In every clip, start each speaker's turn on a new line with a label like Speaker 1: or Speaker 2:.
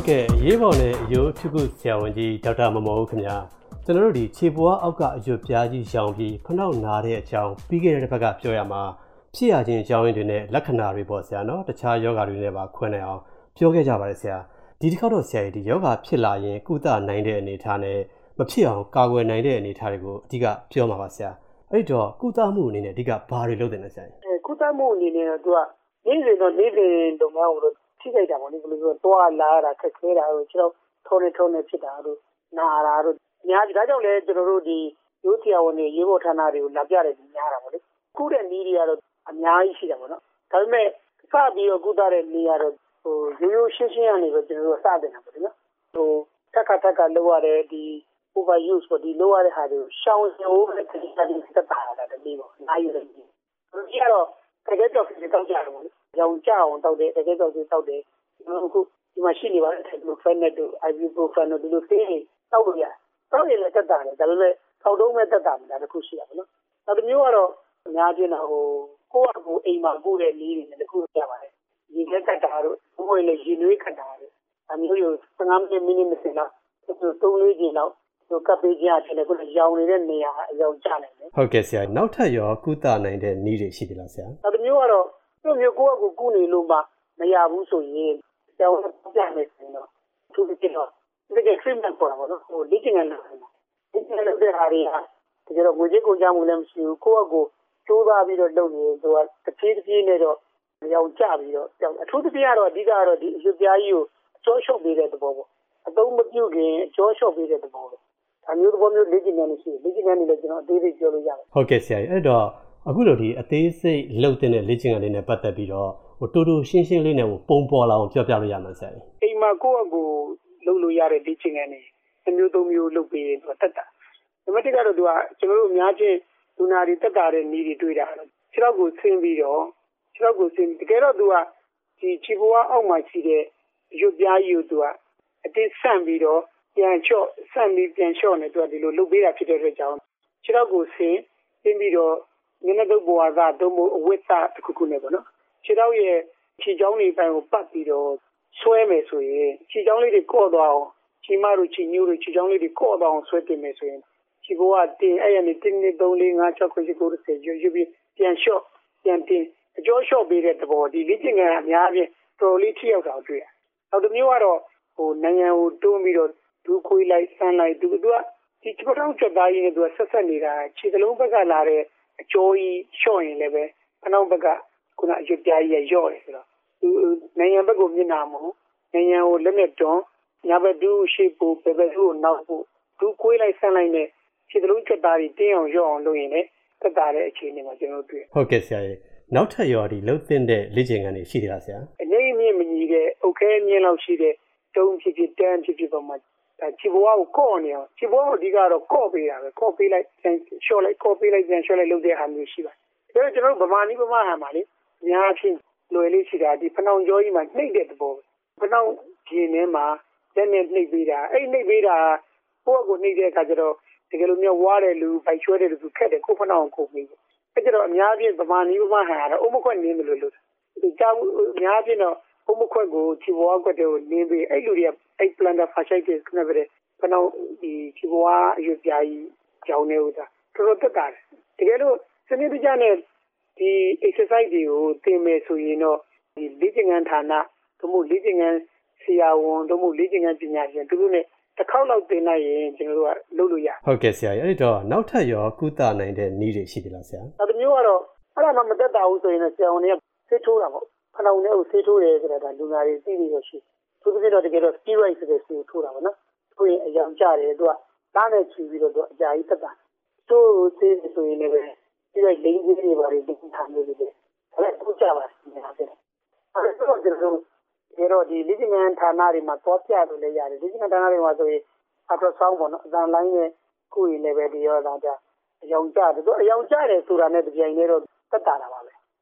Speaker 1: ဟုတ်ကဲ့ရေးပေါ်နဲ့အယိုးထုခုဆရာဝန်ကြီးဒေါက်တာမမောဦးခင်ဗျာကျွန်တော်တို့ဒီခြေပွားအောက်ကအယွတ်ပြားကြီးရောင်ပြီးခနောက်နာတဲ့အကြောင်းပြီးခဲ့တဲ့ဘက်ကပြောရမှာဖြစ်ရခြင်းကြောင်းရင်းတွေနဲ့လက္ခဏာတွေပေါ့ဆရာနော်တခြားယောဂတွေနဲ့ပါခွဲနိုင်အောင်ပြောခဲ့ကြပါတယ်ဆရာဒီတစ်ခေါက်တော့ဆရာကြီးဒီယောဂဖြစ်လာရင်ကုသနိုင်တဲ့အနေအထားနဲ့မဖြစ်အောင်ကာကွယ်နိုင်တဲ့အနေအထားတွေကိုအဓိကပြောမှာပါဆရာအဲ့တော့ကုသမှုအနေနဲ့အဓိကဘာတွေလုပ်တယ်လဲဆရာကြီး
Speaker 2: အဲကုသမှုအနေနဲ့တော့သူကနေ့စဉ်တော့နေ့စဉ်လုပ်ငန်းကိုတော့ ထိခိုက်တာပေါ့လေ ဘယ်လိုပြောသွားလာတာ ခက်ခဲတာတို့ကျွန်တော်ထုံးနေထုံးနေဖြစ်တာတို့ နာတာတို့ အများကြီး ဒါကြောင့်လဲကျွန်တော်တို့ ဒီရိုးဆရာဝန်တွေရေးဖို့ဌာနတွေကို လာပြတယ်များတာပေါ့လေခုတဲ့နည်းတွေကတော့ အများကြီးရှိတာပေါ့နော် ဒါပေမဲ့ စပြီးတော့ ကုသတဲ့နေရာတော့ဟိုရိုးရိုးရှင်းရှင်းကနေပဲကျွန်တော်တို့စတင်တာပေါ့နော်ဟိုတက်ကတက်ကလောက်ရတဲ့ ဒီ over use ပေါ့ ဒီလောက်ရတဲ့ဟာတွေကို ရှောင်ရုံနဲ့တတိယတိစက်တာတာတည်းပေါ့နိုင်ရတယ်ဒီကတော့တကယ်တော့ဒီတောက်ကြတယ်ပေါ့ ရောင်ကြအောင်တောက်တယ်တကယ်တော့ဒီတောက်တယ်ကျွန်တော်အခုဒီမှာရှိနေပါတယ် ibuprofen တို့ ibuprofen တို့ဒီလိုသေးတယ်တောက်လို့ရတောက်ရင်လည်းတက်တာတယ်ဒါပေမဲ့ထောက်တုံးမဲ့တက်တာမလားတခုရှိရပါတော့နောက်တစ်မျိုးကတော့အများကြီးတော့ဟိုကိုယ့်အကူအိမ်မှာပို့တဲ့နည်းတွေနဲ့တခုကြပါတယ်ရေခဲကတ်တာတို့ဘိုးလေရေနွေးကတ်တာတို့အမျိုးမျိုး15မိနစ်မိနစ်20လောက်သုံးလေးကျင်လောက်ဟိုကပ်ပေးကြတယ်လေခုနရောင်နေတဲ့နေရာအရောင်ကျနိုင်တယ်
Speaker 1: ဟုတ်ကဲ့ဆရာနောက်ထပ်ရောကုသနိုင်တဲ့နည်းတွေရှိသလားဆရာ
Speaker 2: နောက်တစ်မျိုးကတော့ သူ့မျိုးကိုယ့်အကူကုနေလို့မှမရဘူးဆိုရင်ဆရာဝန်ပြမယ်ဆိုရင်တော့သူပြတော့ဒီက treatment ပေါ်တာပေါ့နော်ဟိုလေ့ကျင့်ခန်းလုပ်နေတာလေ့ကျင့်ခန်းလုပ်တဲ့ဟာတွေကတကယ်တော့ငွေကြေးကုန်ကြမှုလည်းမရှိဘူးကိုယ့်အကူစူးစားပြီးတော့လုပ်ရင်သူကတစ်ပြေးတစ်ပြေးနဲ့တော့ရောင်ကျပြီးတော့အထူးသဖြင့်ကတော့အဓိကကတော့ဒီအရွပြားကြီးကိုအကျော်လျှော့ပေးတဲ့သဘောပေါ့အသုံးမပြုခင်အကျော်လျှော့ပေးတဲ့သဘောပေါ့ဒါမျိုးသဘောမျိုးလေ့ကျင့်ခန်းရှိလေ့ကျင့်ခန်းတွေလည်းကျွန်တော်အသေးစိတ်ပြောလို့ရတယ်
Speaker 1: ဟုတ်ကဲ့ဆရာကြီးအဲ့တော့ အခုလိုဒီအသေးစိတ်လှုပ်တဲ့လေ့ကျင့်ခန်းလေးနဲ့ပတ်သက်ပြီးတော့ဟိုတူတူရှင်းရှင်းလေးနဲ့ဟိုပုံပေါ်လာအောင်ပြောပြလို့ရမှာဆရာကြီး
Speaker 2: အိမ်မှာကိုယ့်အကူလုပ်လို့ရတဲ့လေ့ကျင့်ခန်းတွေအမျိုးသုံးမျိုးလုပ်ပေးရင်တော့တက်တာနံပါတ်1ကတော့သူကကျွန်တော်တို့အများချင်းလူနာတွေတက်တာတဲ့နည်းတွေတွေ့တာခြေထောက်ကိုဆင်းပြီးတော့ခြေထောက်ကိုဆင်းတကယ်တော့သူကဒီခြေဘဝအောက်မှာရှိတဲ့ရွတ်ပြားကြီးကိုသူကအတိဆန့်ပြီးတော့ပြန်ချော့ဆန့်ပြီးပြန်ချော့နေသူကဒီလိုလုပ်ပေးတာဖြစ်တဲ့အတွက်ကြောင့်ခြေထောက်ကိုဆင်းဆင်းပြီးတော့ မျက်နှာတုပ်ဘဝကသုံးဖို့အဝိသတစ်ခုခုနဲ့ပေါ့နော်ခြေထောက်ရဲ့ခြေချောင်းတွေပိုင်းကိုပတ်ပြီးတော့ဆွဲမယ်ဆိုရင်ခြေချောင်းလေးတွေကော့သွားအောင်ခြေမတို့ခြေညိုးတို့ခြေချောင်းလေးတွေကော့သွားအောင်ဆွဲတင်မယ်ဆိုရင်ခြေဘဝတင်အဲ့ရနေတင်းနေ3 4 5 6 9 10 10ရွရွပြီးပြန်လျှော့ပြန်တင်အကျော်လျှော့ပေးတဲ့သဘောဒီလေ့ကျင့်ခန်းအများအပြားတော်လေးထိရောက်တာတွေ့ရနောက်တစ်မျိုးကတော့ဟိုနိုင်ငံကိုတွန်းပြီးတော့ဒူးခွေးလိုက်ဆန်းလိုက်သူကဒီချပတောင်းချက်သားကြီးနဲ့သူကဆက်ဆက်နေတာခြေစလုံးဘက်ကလာတဲ့ အကျော်ကြီးလျှော့ရင်လည်းပဲအနောက်ဘက်ကခုနအရွက်ပြားကြီးရော့တယ်ဆိုတော့သူနိုင်ငံဘက်ကိုမျက်နှာမဟုတ်နိုင်ငံကိုလက်နဲ့တွန်းညာဘက်ဒူးရှိဖို့ဘယ်ဘက်ကိုနောက်ဖို့ဒူးခွေးလိုက်ဆန်းလိုက်နဲ့ခြေစလုံးချက်သားကြီးတင်းအောင်ရော့အောင်လုပ်ရင်လည်းသက်သာတဲ့အခြေအနေမှာကျွန်တော်တွေ့
Speaker 1: ဟုတ်ကဲ့ဆရာကြီးနောက်ထပ်ရောဒီလှုပ်သင့်တဲ့လေ့ကျင့်ခန်းတွေရှိသေးလားဆရာ
Speaker 2: အငိမ့်မြင့်မကြီးတဲ့အုတ်ခဲမြင့်လောက်ရှိတဲ့တုံးဖြစ်ဖြစ်တန်းဖြစ်ဖြစ်ပေါ်မှာ ခြေဘဝကိုကော့နေအောင်ခြေဘဝကိုအဓိကတော့ကော့ပေးတာပဲကော့ပေးလိုက်ပြန်လျှော့လိုက်ကော့ပေးလိုက်ပြန်လျှော့လိုက်လုပ်တဲ့ဟာမျိုးရှိပါတယ်ဒါကျွန်တော်တို့ဗမာနီးဗမာဟန်မှာလေအများဖြင့်လွယ်လေးရှိတာဒီဖနောင်ကြောကြီးမှာနှိပ်တဲ့သဘောပဲဖနောင်ဂျင်းထဲမှာလက်နဲ့နှိပ်ပေးတာအဲ့နှိပ်ပေးတာကိုယ့်ကိုနှိပ်တဲ့အခါကျတော့တကယ်လို့မျိုးဝါးတဲ့လူပိုက်ချွဲတဲ့လူခက်တယ်ကိုဖနောင်ကိုပြီးအဲ့ကျတော့အများကြီးဗမာနီးဗမာဟန်ကတော့အုံမခွက်နင်းတယ်လို့လို့ဒီကြောင်အများကြီးတော့အုံ မခွက်ကိုခြေဘဝကွက်တွေကိုနင်းပြီးအဲ့လူတွေကအဲ့ plantar fasciitis ခဏပဲဖနောင်ဒီခြေဘဝအရွယ်ပြားကြီးကြောင်နေဦးတာတော်တော်တက်တာတကယ်လို့စနစ်တကျနဲ့ဒီ exercise တွေကိုသင်မယ်ဆိုရင်တော့ဒီလေ့ကျင့်ခန်းဌာနတို့မို့လေ့ကျင့်ခန်းဆရာဝန်တို့မို့လေ့ကျင့်ခန်းပညာရှင်တို့နဲ့တစ်ခေါက်လောက်သင်လိုက်ရင်ကျွန်တော်တို့ကလုပ်လို့ရ
Speaker 1: ဟုတ်ကဲ့ဆရာအဲ့တော့နောက်ထပ်ရောကုသနိုင်တဲ့နည်းတွေရှိသလားဆရာ
Speaker 2: နောက်တစ်မျိုးကတော့အဲ့ဒါမှမသက်တာဘူးဆိုရင်ဆရာဝန်တွေကဆေးထိုးတာပေါ့ ခဏုံနဲ့ကိုဆေးထိုးတယ်ဆိုတာဒါလူနာတွေသိပြီးတော့ရှိသူတို့ကတော့တကယ်တော့ steroid ဆိုတဲ့ဆေးထိုးတာပေါ့နော်ထိုးရင်အယောင်ကျတယ်သူကသားနဲ့ချီပြီးတော့သူအကြာကြီးသက်တာသူ့ဆေးဆိုရင်လည်းပြီးတော့လိန်ကြီးတွေပါတွေတင်ထားနေတယ်အဲ့ဒါပူကြပါနေတာဖြစ်တယ်အဲ့တော့ကျွန်တော်ဒီတော့ဒီလိကျင်ဌာနတွေမှာတော့ပြလို့လည်းရတယ်လိကျင်ဌာနတွေမှာဆိုရင်အထဆောင်းပေါ့နော်အတန်လိုင်းနဲ့ခုရင်လည်းပဲဒီရောသားကြအယောင်ကြတယ်သူအယောင်ကြတယ်ဆိုတာနဲ့တပြိုင်တည်းတော့တက်တာတာပါပဲ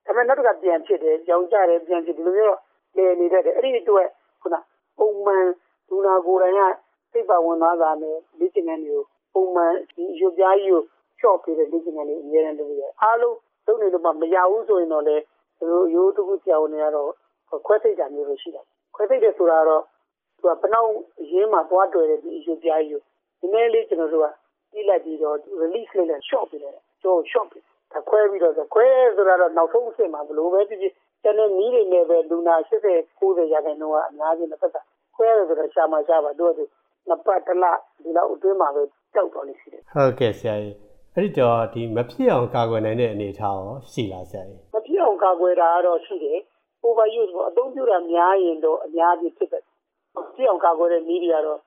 Speaker 2: ဒါပေမဲ့နောက်တစ်ခါပြန်ဖြစ်တယ်ကြောင်ကြတယ်ပြန်ဖြစ်ဒီလိုမျိုးလေနေတတ်တယ်အဲ့ဒီအတွက်ခုနပုံမှန်ဒူနာကိုယ်တိုင်ကစိတ်ပါဝင်သွားတာနဲ့လိကျင်ဌာနတွေကိုပုံမှန်ဒီရုပ်ပြားကြီးကိုချော့ပေးတဲ့လေ့ကျင့်ခန်းတွေအများနဲ့လုပ်ရတယ်အားလုံးလုပ်နေလို့မှမရဘူးဆိုရင်တော့လေသူတို့ရိုးတခုကြောင်နေရတော့ခွဲစိတ်တာမျိုးလိုရှိတာခွဲစိတ်တယ်ဆိုတာတော့သူကပနောက်ရင်းမှာသွားတွေ့တဲ့ဒီအယူပြားကြီးကိုနည်းနည်းလေးကျွန်တော်တို့ကပြီးလိုက်ပြီးတော့ release လုပ်လိုက် short ပြလိုက်ကျော် short ပြဒါ ခွဲပြီးတော့ခွဲဆိုတာတော့နောက်ဆုံးအဆင့်မှာဘလို့ပဲဖြစ်ဖြစ်ကျန်တဲ့နီးတွေနဲ့ပဲလူနာ80 90ရာခိုင်နှုန်းကအများကြီးတစ်ဖက်ကခွဲရဆိုတော့ရှာမှာရှာပါတို့ကနှစ်ပတ်တစ်လဒီလောက်အတွင်းမှာပဲကြောက်တော်လေးရှိတယ်
Speaker 1: ဟုတ်ကဲ့ဆရာကြီးအဲ့ဒီတော့ဒီမဖြစ်အောင်ကာကွယ်နိုင်တဲ့အနေအထားရောရှိလားဆရာကြီး
Speaker 2: မဖြစ်အောင်ကာကွယ်တာကတော့ရှိတယ် overuse ပေါ့အသုံးပြုတာများရင်တော့အများကြီးဖြစ်တယ်မဖြစ်အောင်ကာကွယ်တဲ့နည်းတွေကတော့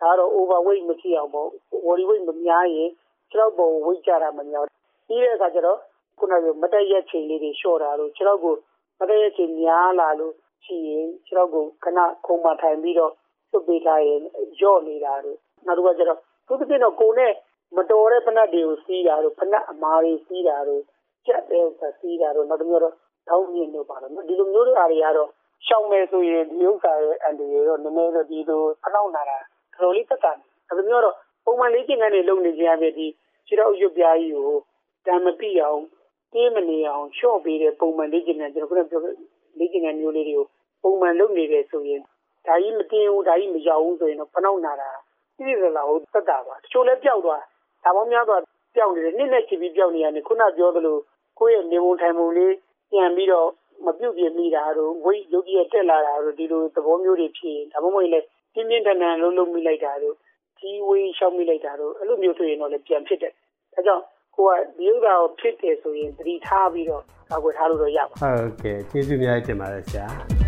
Speaker 2: ဒါကတော့ overweight မဖြစ်အောင်ပေါ့ body weight မများရင်ခြေထောက်ပေါ် weight ကြတာမများ ပြီးတဲ့အခါကျတော့ခုနကမတက်ရက်ချိန်လေးတွေလျှော့တာလို့ခြေထောက်ကိုမတက်ရက်ချိန်များလာလို့ရှိရင်ခြေထောက်ကိုခဏခုံမထိုင်ပြီးတော့သွတ်ပေးထားရင်ကြော့နေတာလို့နောက်တစ်ခါကျတော့သူတစ်ပြည့်တော့ကိုယ်နဲ့မတော်တဲ့ဖနက်တွေကိုစီးတာတို့ဖနက်အမားတွေစီးတာတို့ကြက်တဲ့စီးတာတို့နောက်တစ်မျိုးတော့တောင်းမြင့်တို့ပါတော့ဒီလိုမျိုးတွေအားတွေကတော့ရှောင်မယ်ဆိုရင်ဒီဥစ္စာရဲ့အန်တီရောနည်းနည်းတော့ဒီလိုဖနောက်နာတာတော်တော်လေးသက်သာတယ်ဒါမျိုးတော့ပုံမှန်လေးကျင်ကနေလုပ်နေကြရပြီဒီခြေထောက်ရွတ်ပြားကြီးကို တမ်းမပြအောင်တင်းမနေအောင်ရှော့ပေးတဲ့ပုံမှန်လေးကျင်ကနေကျွန်တော်ခုနပြောလေးကျင်ကမျိုးလေးတွေကိုပုံမှန်လုပ်နေတယ်ဆိုရင်ဒါကြီးမတင်းဘူးဒါကြီးမရောက်ဘူးဆိုရင်တော့ဖနောက်နာတာပြည့်စလာဟုတ်သက်သာပါတချို့လည်းပျောက်သွားဒါမှမများတော့ပျောက်နေတယ်နစ်နဲ့ချီပြီးပျောက်နေရတယ်ခုနပြောသလိုကိုယ့်ရဲ့နေပုံထိုင်ပုံလေးပြန်ပြီးတော့မပြုတ်ပြမိတာတို့ဝိတ်ရုပ်ကြီးတက်လာတာတို့ဒီလိုသဘောမျိုးတွေဖြစ်ရင်ဒါမှမဟုတ်လည်းပြင်းပြင်းထန်ထန်လုံးလုံးမိလိုက်တာတို့ကြီးဝေးရှောက်မိလိုက်တာတို့အဲ့လိုမျိုးဆိုရင်တော့လည်းပြန်ဖြစ်တယ်ဒါကြောင့် ကိုကဒီဥစ္စာကိုဖြစ်တယ်ဆိုရင်သတိထားပြီးတော့ကာကွယ်ထားလို့တော့ရပါ
Speaker 1: ဟုတ်ကဲ့ကျေးဇူးများတင်ပါတယ်ဆရာ